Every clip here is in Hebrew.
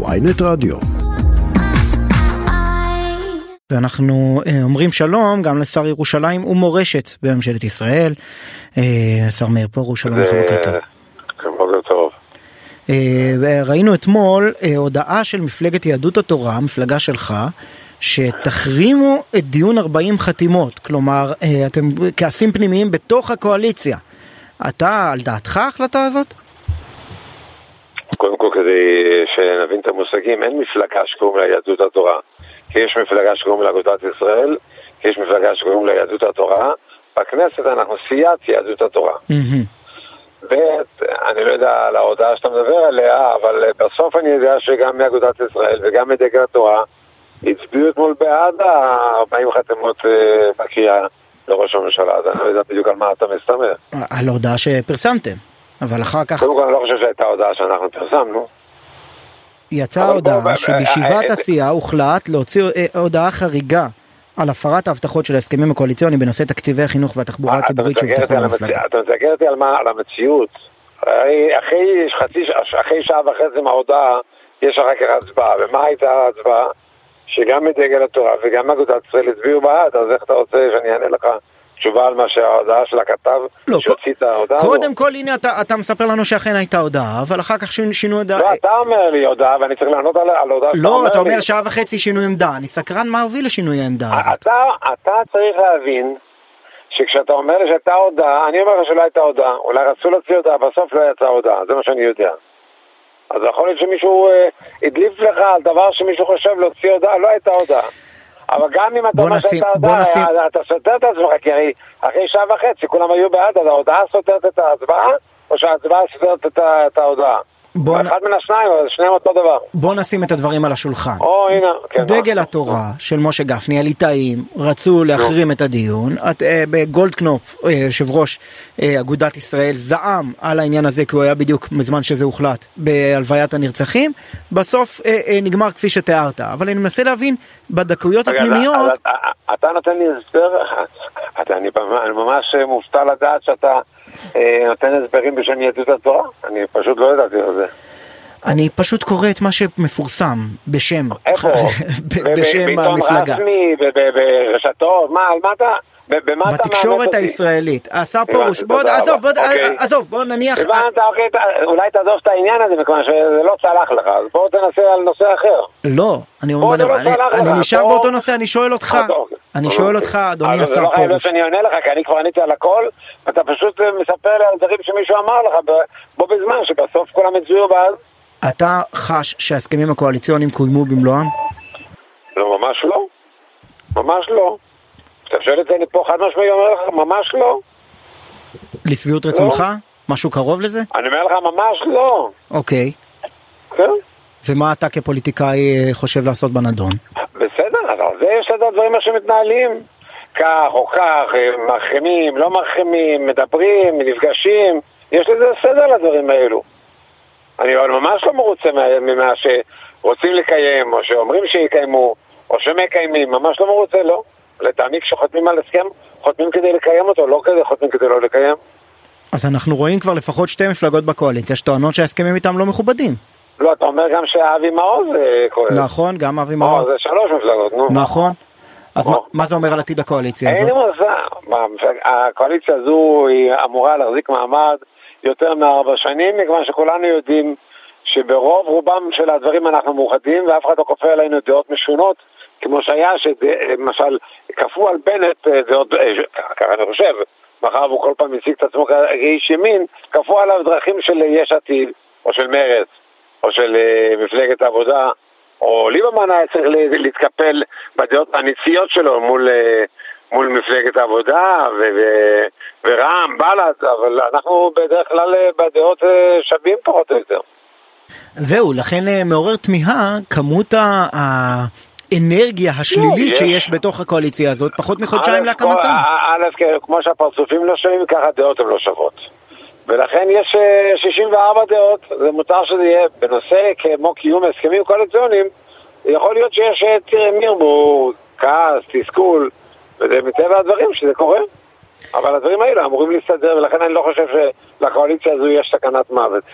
ויינט רדיו. ואנחנו אה, אומרים שלום גם לשר ירושלים ומורשת בממשלת ישראל, אה, השר מאיר פרוש, שלום לך בוקר טוב. בוקר טוב. אה, ראינו אתמול הודעה של מפלגת יהדות התורה, מפלגה שלך, שתחרימו את דיון 40 חתימות, כלומר אתם כעסים פנימיים בתוך הקואליציה. אתה, על דעתך ההחלטה הזאת? קודם כל, כדי שנבין את המושגים, אין מפלגה שקוראים לה יהדות התורה. כי יש מפלגה שקוראים לה אגודת ישראל, כי יש מפלגה שקוראים לה יהדות התורה. בכנסת אנחנו סיעת יהדות התורה. ב', אני לא יודע על ההודעה שאתה מדבר עליה, אבל בסוף אני יודע שגם מאגודת ישראל וגם מדגל התורה הצביעו אתמול בעד ה-40 חתימות אה, בקריאה לראש הממשלה, אז אני לא יודע בדיוק על מה אתה מסתמך. על ההודעה שפרסמתם, אבל אחר כך... קודם כל אני לא חושב שהייתה הודעה שאנחנו פרסמנו. יצאה הודעה שבישיבת אה, הסיעה הוחלט להוציא אה, הודעה חריגה על הפרת ההבטחות של ההסכמים הקואליציוניים בנושא תקציבי החינוך והתחבורה הציבורית שהובטחו למפלגה. אתה מתקן אותי על המציאות. אחרי שעה וחצי מההודעה יש אחר כך הצבעה, ומה הייתה ההצבעה? שגם מדגל התורה וגם אגודת ישראל הצביעו בעד, אז איך אתה רוצה שאני אענה לך תשובה על מה שההודעה של הכתב לא, שהוציא את ההודעה? קודם לא. כל, הנה אתה, אתה מספר לנו שאכן הייתה הודעה, אבל אחר כך שינו הודעה. לא, אתה אומר לי הודעה ואני צריך לענות על, על הודעה לא, אומר לי. אתה אומר שעה וחצי שינוי עמדה, אני סקרן מה הוביל לשינוי העמדה הזאת. אתה, אתה צריך להבין שכשאתה אומר לי שהייתה הודעה, אני אומר לך שלא הייתה הודעה, אולי רצו להוציא הודעה, בסוף לא יצאה הודעה, זה מה שאני יודע. אז יכול להיות שמישהו אה, הדליף לך על דבר שמישהו חושב להוציא הודעה, לא הייתה הודעה. אבל גם אם אתה אומר שאתה נשים... אתה סותר את עצמך, כי הרי אחרי שעה וחצי כולם היו בעד, אז ההודעה סותרת את ההצבעה, או שההצבעה סותרת את ההודעה? בוא אחד נ... מן השניים, אבל שניהם אותו דבר. בוא נשים את הדברים על השולחן. או, הנה, כן. דגל מה? התורה של משה גפני, הליטאים, רצו להחרים את הדיון. את, אה, בגולדקנופ, אה, יושב ראש אה, אגודת ישראל, זעם על העניין הזה, כי הוא היה בדיוק בזמן שזה הוחלט בהלוויית הנרצחים. בסוף אה, אה, נגמר כפי שתיארת. אבל אני מנסה להבין, בדקויות הפנימיות... אתה, אתה נותן לי הסבר, אני ממש מופתע לדעת שאתה... אה, נותן הסברים בשם יהדות התורה? אני פשוט לא ידעתי על זה. אני פשוט קורא את מה שמפורסם בשם, איפה? בשם המפלגה. רשמי, ברשתות, מה, על מה אתה... במה אתה בתקשורת הישראלית. השר פרוש, בוא, עזוב, בוא, אוקיי. עזוב, בוא נניח... הבנת, אוקיי, אולי תעזוב את העניין הזה, מכיוון שזה לא צלח לך, אז בוא תנסה על נושא אחר. לא, אני אומר, לא אני נשאר באותו נושא, אני שואל אותך. אני שואל אותך, אדוני השר פרוש. זה לא חייב שאני עונה לך, כי אני כבר עניתי על הכל, ואתה פשוט מספר לי על דברים שמישהו אמר לך בו בזמן, שבסוף כולם הצביעו בעד. אתה חש שההסכמים הקואליציוניים קוימו במלואם? לא, ממש לא. ממש לא. אתה שואל את זה, אני פה חד משמעי אומר לך, ממש לא. לשביעות רצונך? לא. משהו קרוב לזה? אני אומר לך, ממש לא. אוקיי. כן. ומה אתה כפוליטיקאי אה, חושב לעשות בנדון? על זה יש את הדברים שמתנהלים. כך או כך, אה, מחרימים, לא מחרימים, מדברים, נפגשים, יש לזה סדר לדברים האלו. אני ממש לא מרוצה ממה שרוצים לקיים, או שאומרים שיקיימו, או שמקיימים, ממש לא מרוצה, לא. לטעמי כשחותמים על הסכם, חותמים כדי לקיים אותו, לא כדי חותמים כדי לא לקיים. אז אנחנו רואים כבר לפחות שתי מפלגות בקואליציה שטוענות שההסכמים איתם לא מכובדים. לא, אתה אומר גם שאבי מעוז. אה, נכון, גם אבי מעוז. זה שלוש מפלגות, נו. נכון. אז מה, מה זה אומר על עתיד הקואליציה הזאת? אין לי מושג. הקואליציה הזו היא אמורה להחזיק מעמד יותר מארבע שנים, מכיוון שכולנו יודעים שברוב רובם של הדברים אנחנו מאוחדים ואף אחד לא כופה עלינו דעות משונות כמו שהיה, שלמשל, כפו על בנט, אה, עוד, אה, ככה אני חושב, מאחר והוא כל פעם הציג את עצמו כאיש ימין, כפו עליו דרכים של יש עתיד, או של מרצ, או של אה, מפלגת העבודה, או ליברמן היה צריך להתקפל בדעות הניציות שלו מול, מול מפלגת העבודה ו- ורע"מ, בל"ד, אבל אנחנו בדרך כלל בדעות שווים פחות או יותר. זהו, לכן מעורר תמיהה כמות ה... האנרגיה השלילית שיש בתוך הקואליציה הזאת, פחות מחודשיים להקמתה. א', כמו שהפרצופים לא שווים, ככה הדעות הן לא שוות. ולכן יש 64 אה, דעות, זה מותר שזה יהיה בנושא כמו קיום הסכמים קואליציוניים, יכול להיות שיש, אה, תראה, מירמור, כעס, תסכול, וזה מטבע הדברים שזה קורה. אבל הדברים האלה אמורים להסתדר, ולכן אני לא חושב שלקואליציה הזו יש סכנת מוות.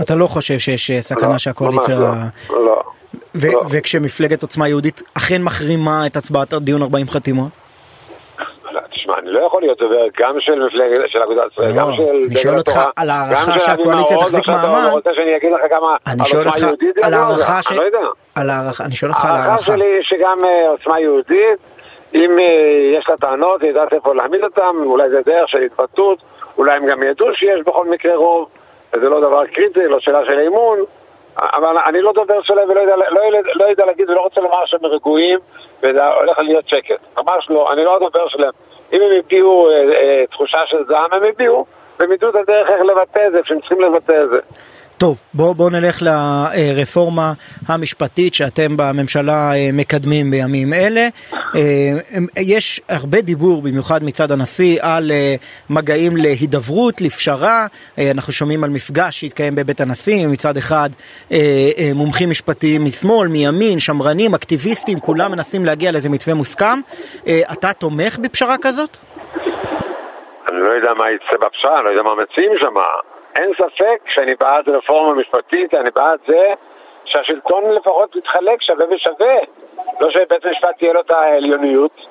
אתה לא חושב שיש אה, סכנה לא, שהקואליציה... ממש לא. לא. ו- לא. וכשמפלגת עוצמה יהודית אכן מחרימה את הצבעת הדיון 40 חתימות? תשמע, אני לא יכול להיות דובר גם של מפלגת, של אגודת ישראל, לא, גם של אני שואל אותך על גם הערכה של שהקואליציה תחזיק מעמד. אתה רוצה שאני אגיד לך כמה אני שואל אותך? על אני לא ש... אני לא יודע. על הערכה, אני שואל אותך על ההערכה הערכה. שלי שגם אה, עוצמה יהודית, אם אה, יש לה טענות, היא יודעת איפה להעמיד אותם, אולי זה דרך של התבטאות, אולי הם גם ידעו שיש בכל מקרה רוב, וזה לא דבר קריטי, לא שאלה של אמון, אבל אני לא דובר שלהם ולא יודע, לא, יודע- לא יודע להגיד ולא רוצה לומר שהם רגועים והולך להיות שקט, ממש לא, אני לא הדובר שלהם. אם הם הביעו אה, אה, תחושה של זעם, הם הביעו, והם ידעו את הדרך איך לבטא את זה, כשהם צריכים לבטא את זה. טוב, בואו בוא נלך לרפורמה המשפטית שאתם בממשלה אה, מקדמים בימים אלה. אה, יש הרבה דיבור, במיוחד מצד הנשיא, על אה, מגעים להידברות, לפשרה. אנחנו שומעים על מפגש שהתקיים בבית הנשיא, מצד אחד מומחים משפטיים משמאל, מימין, שמרנים, אקטיביסטים, כולם מנסים להגיע לאיזה מתווה מוסכם. אתה תומך בפשרה כזאת? אני לא יודע מה יצא בפשרה, אני לא יודע מה מציעים שם. אין ספק שאני בעד רפורמה משפטית, אני בעד זה שהשלטון לפחות יתחלק שווה ושווה. לא שבית המשפט תהיה לו את העליוניות,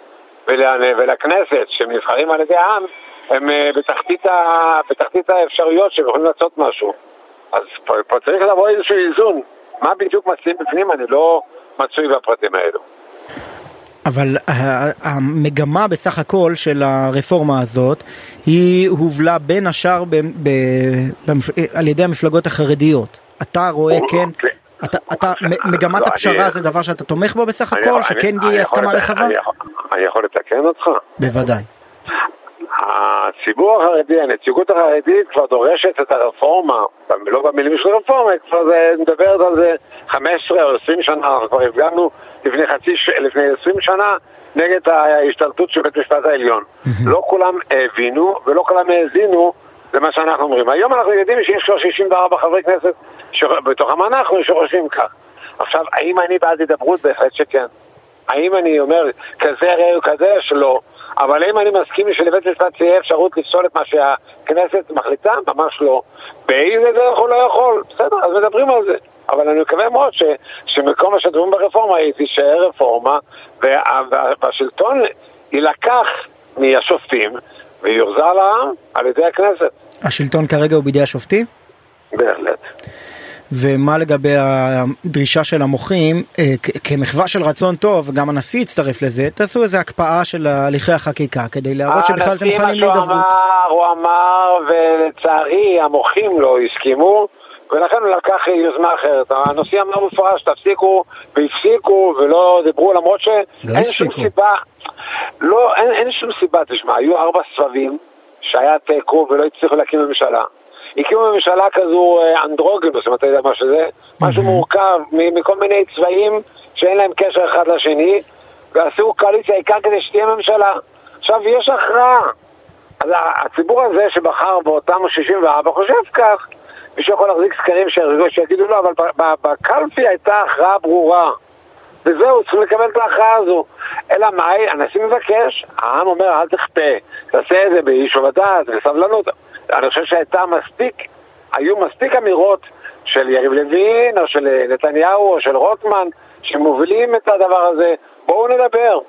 ול- ולכנסת, שהם נבחרים על ידי העם, הם אה, בתחתית, ה... בתחתית האפשרויות שהם יכולים לעשות משהו. אז פה, פה צריך לבוא איזשהו איזון. מה בדיוק מציעים בפנים, אני לא מצוי בפרטים האלו. אבל המגמה בסך הכל של הרפורמה הזאת היא הובלה בין השאר ב- ב- במפ- על ידי המפלגות החרדיות. אתה רואה כן, אתה, אתה, מ- מגמת לא, הפשרה זה דבר שאתה תומך בו בסך הכל, שכן תהיה הסכמה רחבה? אני יכול- אני יכול לתקן אותך? בוודאי. הציבור החרדי, הנציגות החרדית כבר דורשת את הרפורמה, לא במילים של רפורמה, כבר זה, מדברת על זה 15 או 20 שנה, אנחנו כבר הפגנו לפני חצי, לפני 20 שנה נגד ההשתלטות של בית המשפט העליון. לא כולם הבינו ולא כולם האזינו למה שאנחנו אומרים. היום אנחנו יודעים שיש כבר 64 חברי כנסת, בתוכם אנחנו, שחושבים כך. עכשיו, האם אני בעד הידברות? בהחלט שכן. האם אני אומר כזה ראה כזה? שלא. אבל האם אני מסכים שלבית משפט תהיה אפשרות לפסול את מה שהכנסת מחליטה? ממש לא. באיזה דרך הוא לא יכול? בסדר, אז מדברים על זה. אבל אני מקווה מאוד ש, שמקום השדרים ברפורמה היא תישאר רפורמה וה, וה, והשלטון יילקח מהשופטים ויוחזר לעם על ידי הכנסת. השלטון כרגע הוא בידי השופטים? בהחלט. ומה לגבי הדרישה של המוחים, אה, כמחווה של רצון טוב, גם הנשיא הצטרף לזה, תעשו איזה הקפאה של הליכי החקיקה כדי להראות שבכלל אתם הנשיא, מוכנים מה שהוא להידברות. אמר, הוא אמר, ולצערי המוחים לא הסכימו, ולכן הוא לקח יוזמה אחרת. הנשיא אמר במפורש, תפסיקו, והפסיקו, ולא דיברו, למרות שאין שום הפסיקו. סיבה, לא, אין, אין שום סיבה, תשמע, היו ארבע סבבים, שהיה תיקו ולא הצליחו להקים ממשלה. הקימו ממשלה כזו אה, אנדרוגינוס, אם אתה יודע מה שזה, משהו מורכב מ- מכל מיני צבעים שאין להם קשר אחד לשני, ועשו קואליציה העיקר כדי שתהיה ממשלה. עכשיו, יש הכרעה. אז הציבור הזה שבחר באותם 64 חושב כך. מישהו יכול להחזיק סקרים שיגידו לא, אבל בקלפי הייתה הכרעה ברורה. וזהו, צריכים לקבל את ההכרעה הזו. אלא מאי, הנשיא מבקש, העם אומר אל תכפה, תעשה את זה באיש ובדעת, בסבלנות. אני חושב שהייתה מספיק, היו מספיק אמירות של יריב לוין, או של אה, נתניהו, או של רוטמן, שמובילים את הדבר הזה. בואו נדבר.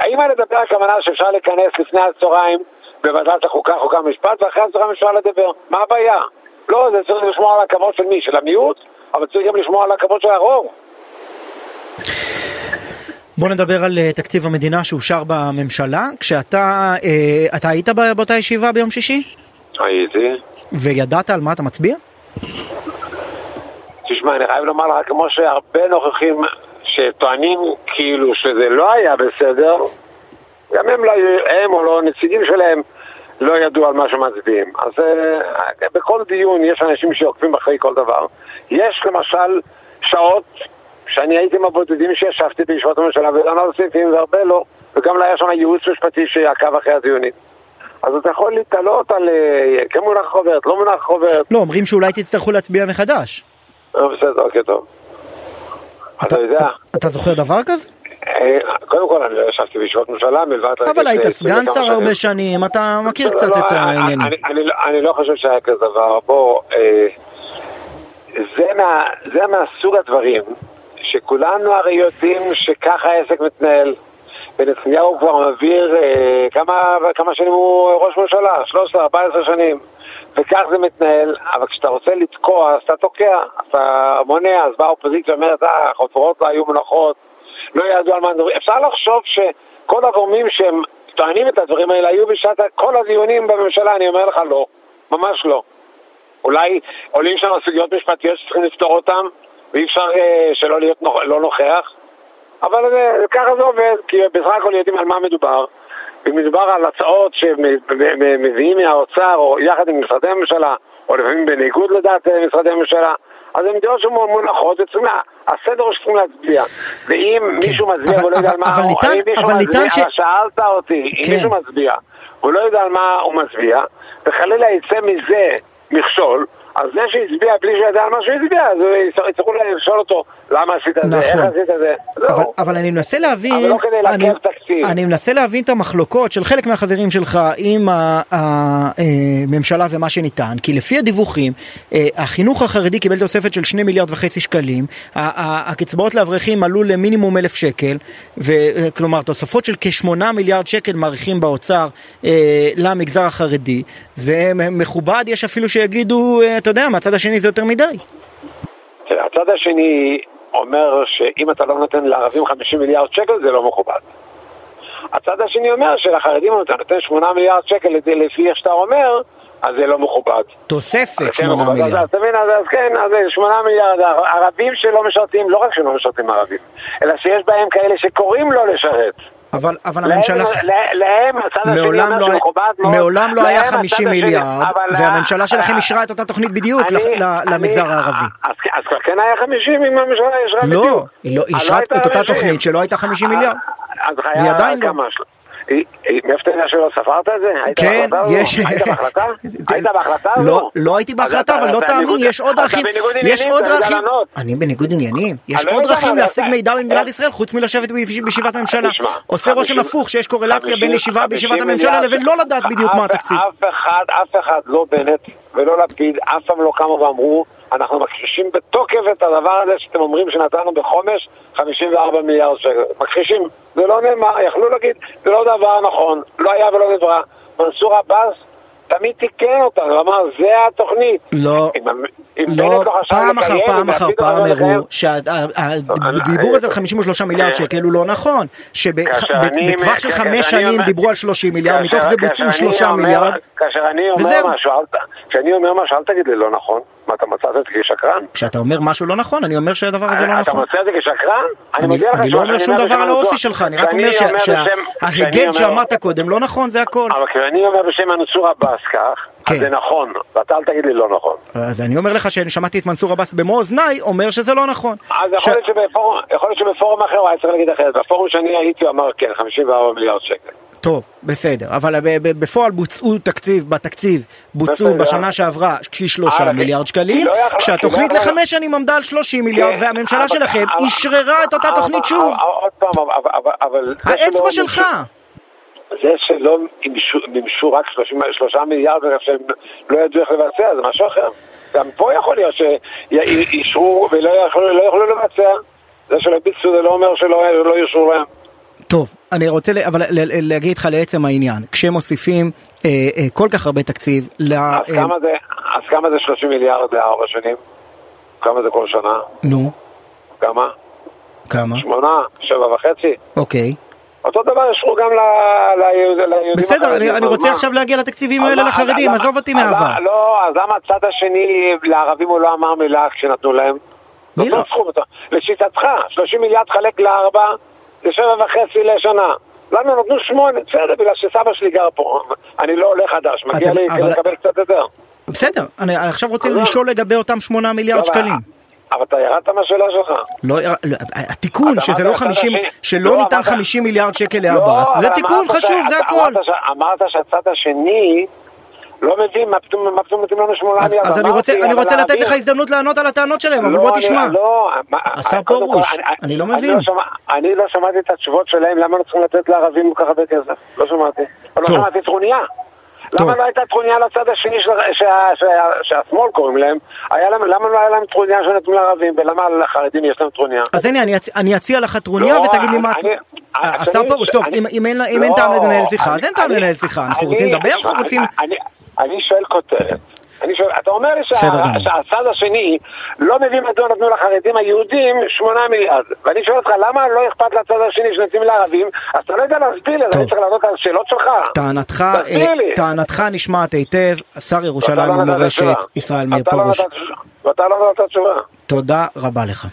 האם לדבר הכוונה שאפשר להיכנס לפני הצהריים בוועדת החוקה, חוקה ומשפט, ואחרי הצהריים אפשר לדבר? מה הבעיה? לא, זה צריך לשמור על הכבוד של מי? של המיעוט? אבל צריך גם לשמור על הכבוד של הרוב. בוא נדבר על אה, תקציב המדינה שאושר בממשלה, כשאתה אה, אתה היית באותה ישיבה ביום שישי? הייתי. וידעת על מה אתה מצביע? תשמע, אני חייב לומר לך, כמו שהרבה נוכחים שטוענים כאילו שזה לא היה בסדר, גם הם, לא, הם או לא נציגים שלהם לא ידעו על מה שמצביעים. אז uh, בכל דיון יש אנשים שעוקבים אחרי כל דבר. יש למשל שעות שאני הייתי מהבודדים שישבתי בישיבות הממשלה ודנו על סעיפים והרבה לא, וגם לא היה שם ייעוץ משפטי שעקב אחרי הדיונים. אז אתה יכול להתעלות על אה, כן מונח חוברת, לא מונח חוברת, לא, אומרים שאולי תצטרכו להצביע מחדש. אה, בסדר, אוקיי, טוב. אתה יודע, אתה זוכר דבר כזה? אה, קודם כל אני לא ישבתי בישיבות ממשלה מלבד... אבל היית לפני סגן שר. הרבה שנים, אתה מכיר לא, קצת לא, את אני- העניינים. אני- לא- אני לא חושב שהיה כזה דבר. בוא, אה, זה, מה, זה מהסוג הדברים שכולנו הרי יודעים שככה העסק מתנהל. ונתניהו כבר מעביר אה, כמה, כמה שנים הוא ראש ממשלה, 13-14 שנים. וכך זה מתנהל, אבל כשאתה רוצה לתקוע, אז אתה תוקע, אתה מונע, אז באה האופוזיציה ואומרת, אה, החופרות לא היו מונחות, לא ידעו על מה מדברים. אפשר לחשוב שכל הגורמים שהם טוענים את הדברים האלה היו בשעת כל הדיונים בממשלה, אני אומר לך לא, ממש לא. אולי עולים שם סוגיות משפטיות שצריכים לפתור אותן, ואי אפשר אה, שלא להיות נוכ... לא נוכח, אבל אה, ככה זה עובד, כי בסך הכל יודעים על מה מדובר. אם מדובר על הצעות שמביאים מהאוצר או יחד עם משרדי הממשלה, או לפעמים בניגוד לדעת אה, משרדי הממשלה, אז הן דעות שמונחות, הסדר הוא שצריכים להצביע. ואם כן. מישהו מצביע והוא לא יודע על מה הוא, ניתן, אם מישהו מצביע, ש... שאלת אותי, כן. אם מישהו מצביע והוא לא יודע על מה הוא מצביע, וחלילה יצא מזה מכשול, אז זה שהצביע בלי שידע על מה שהוא הצביע, אז יצטרכו לשאול אותו למה עשית את זה, איך נכון. עשית את זה. אבל, אבל אני מנסה להבין, אבל לא כדי אני, תקציב. אני מנסה להבין את המחלוקות של חלק מהחברים שלך עם הממשלה אה, ומה שניתן, כי לפי הדיווחים, אה, החינוך החרדי קיבל תוספת של 2 מיליארד וחצי שקלים, הקצבאות לאברכים עלו למינימום אלף שקל, כלומר תוספות של כ-8 מיליארד שקל מעריכים באוצר אה, למגזר החרדי, זה מכובד, יש אפילו שיגידו, אתה יודע, מהצד השני זה יותר מדי. הצד השני אומר שאם אתה לא נותן לערבים 50 מיליארד שקל זה לא מכובד. הצד השני אומר שלחרדים אתה נותן 8 מיליארד שקל לפי איך שאתה אומר, אז זה לא מכובד. תוספת 8 כן, מיליארד. אז תבין, אז כן, אז 8 מיליארד. ערבים שלא משרתים, לא רק שלא משרתים ערבים, אלא שיש בהם כאלה שקוראים לא לשרת. אבל, אבל הממשלה... להם, הצד השני אומר לא, שמכובד מאוד. מעולם לא היה 50 מיליארד, והממשלה שלכם אישרה את אותה תוכנית בדיוק למגזר הערבי. אז כבר כן היה 50 אם הממשלה אישרה לא, בדיוק. לא, היא אישרה את אותה תוכנית שלא הייתה 50 מיליארד. אז והיא עדיין לא. מאיפה אתה יודע שלא ספרת את זה? כן, יש. היית בהחלטה? היית בהחלטה או לא? לא הייתי בהחלטה, אבל לא תאמין, יש עוד דרכים. יש עוד דרכים. אני בניגוד עניינים. יש עוד דרכים להשיג מידע במדינת ישראל חוץ מלשבת בישיבת ממשלה. עושה רושם הפוך שיש קורלציה בין ישיבה בישיבת הממשלה לבין לא לדעת בדיוק מה התקציב. אף אחד, אף אחד, לא בנט ולא לפיד, אף פעם לא קמו ואמרו אנחנו מכחישים בתוקף את הדבר הזה שאתם אומרים שנתנו בחומש 54 מיליארד שקל. מכחישים, זה לא נאמר, יכלו להגיד, זה לא דבר נכון, לא היה ולא נברא. מנסור עבאס תמיד תיקן אותנו, אמר, זה התוכנית. לא, לא, פעם אחר פעם אחר פעם הראו שהדיבור הזה על 53 מיליארד כן. שקל הוא לא נכון, שבטווח של חמש שנים דיברו על 30 מיליארד, מתוך זה בוצעו 3 מיליארד, כאשר אני אומר משהו, כשאני אומר משהו, אל תגיד לי לא נכון. מה, אתה מצא את זה כשקרן? כשאתה אומר משהו לא נכון, אני אומר שהדבר הזה לא נכון. אתה מצא את זה כשקרן? אני לא אומר שום דבר על האופי שלך, אני רק אומר שההיגד שאמרת קודם לא נכון, זה הכל. אבל כשאני אומר בשם מנסור עבאס כך, אז כן. זה נכון, ואתה אל תגיד לי לא נכון. אז אני אומר לך שאני שמעתי את מנסור עבאס במו אוזניי אומר שזה לא נכון. אז יכול להיות שבפורום אחר הוא היה צריך להגיד אחרת, בפורום שאני הייתי הוא אמר כן, 54 מיליארד שקל. טוב, בסדר, אבל בפועל בוצעו תקציב, בתקציב בוצעו בשנה שעברה כשלושה מיליארד שקלים, כשהתוכנית לחמש שנים עמדה על שלושים מיליארד, כן, והממשלה שלכם אשררה את אותה תוכנית שוב. עוד פעם, אבל... האצבע שלך. זה שלא מימשו רק שלושה מיליארד שהם לא ידעו איך לבצע, זה משהו אחר. גם פה יכול להיות שאישרו ולא יכלו לבצע. זה שלא ביצעו זה לא אומר שלא אישרו להם. טוב, אני רוצה אבל להגיד לך לעצם העניין, כשמוסיפים אה, אה, כל כך הרבה תקציב ל... אז, אה, כמה זה, אז כמה זה 30 מיליארד לארבע שנים? כמה זה כל שנה? נו. כמה? כמה? שמונה, שבע וחצי. אוקיי. אותו דבר ישרו גם ליהודים בסדר, אני, אני רוצה עכשיו להגיע לתקציבים האלה לחרדים, עזוב אותי מהעבר. לא, אז למה הצד השני, לערבים הוא לא אמר מילה כשנתנו להם? מי לא? לשיטתך, 30 מיליארד חלק לארבע, זה שבע וחצי לשנה. לנו נתנו שמונה, בסדר, בגלל שסבא שלי גר פה. אני לא עולה חדש, מגיע לי לקבל קצת יותר. בסדר, אני עכשיו רוצה לשאול לגבי אותם שמונה מיליארד שקלים. אבל אתה ירדת מהשאלה שלך. לא, לא התיקון, שזה לא 50, שלא ניתן 50 מיליארד שקל לעבאס, זה תיקון חשוב, זה הכל. אמרת שהצד השני... לא מבין, מה פתאום נותנים לנו שמונה מיליארד. אז אני רוצה לתת לך הזדמנות לענות על הטענות שלהם, אבל בוא תשמע. לא, השר פרוש, אני לא מבין. אני לא שמעתי את התשובות שלהם, למה לא צריכים לתת לערבים כל כך הרבה כסף? לא שמעתי. לא שמעתי טרוניה. למה לא הייתה טרוניה לצד השני שהשמאל קוראים להם? למה לא היה להם טרוניה שנתנו לערבים ולמה לחרדים יש להם טרוניה? אז הנה אני אציע לך טרוניה ותגיד לי מה... השר פרוש, טוב, אם אין טעם לנהל שיחה אז אין טעם לנהל שיחה, אנחנו רוצים לדבר אנחנו רוצים... אני שואל כותרת. אני שואל, אתה אומר לי שהצד השני לא מבין מדוע נתנו לחרדים היהודים שמונה מיליארד. ואני שואל אותך למה לא אכפת לצד השני שנותנים לערבים? אז אתה לא יודע להסביר לי, אני צריך לענות על השאלות שלך. טענתך, טענתך נשמעת היטב, שר ירושלים ומורשת ישראל מאיר פרוש. ואתה לא נתת תשובה. תודה רבה לך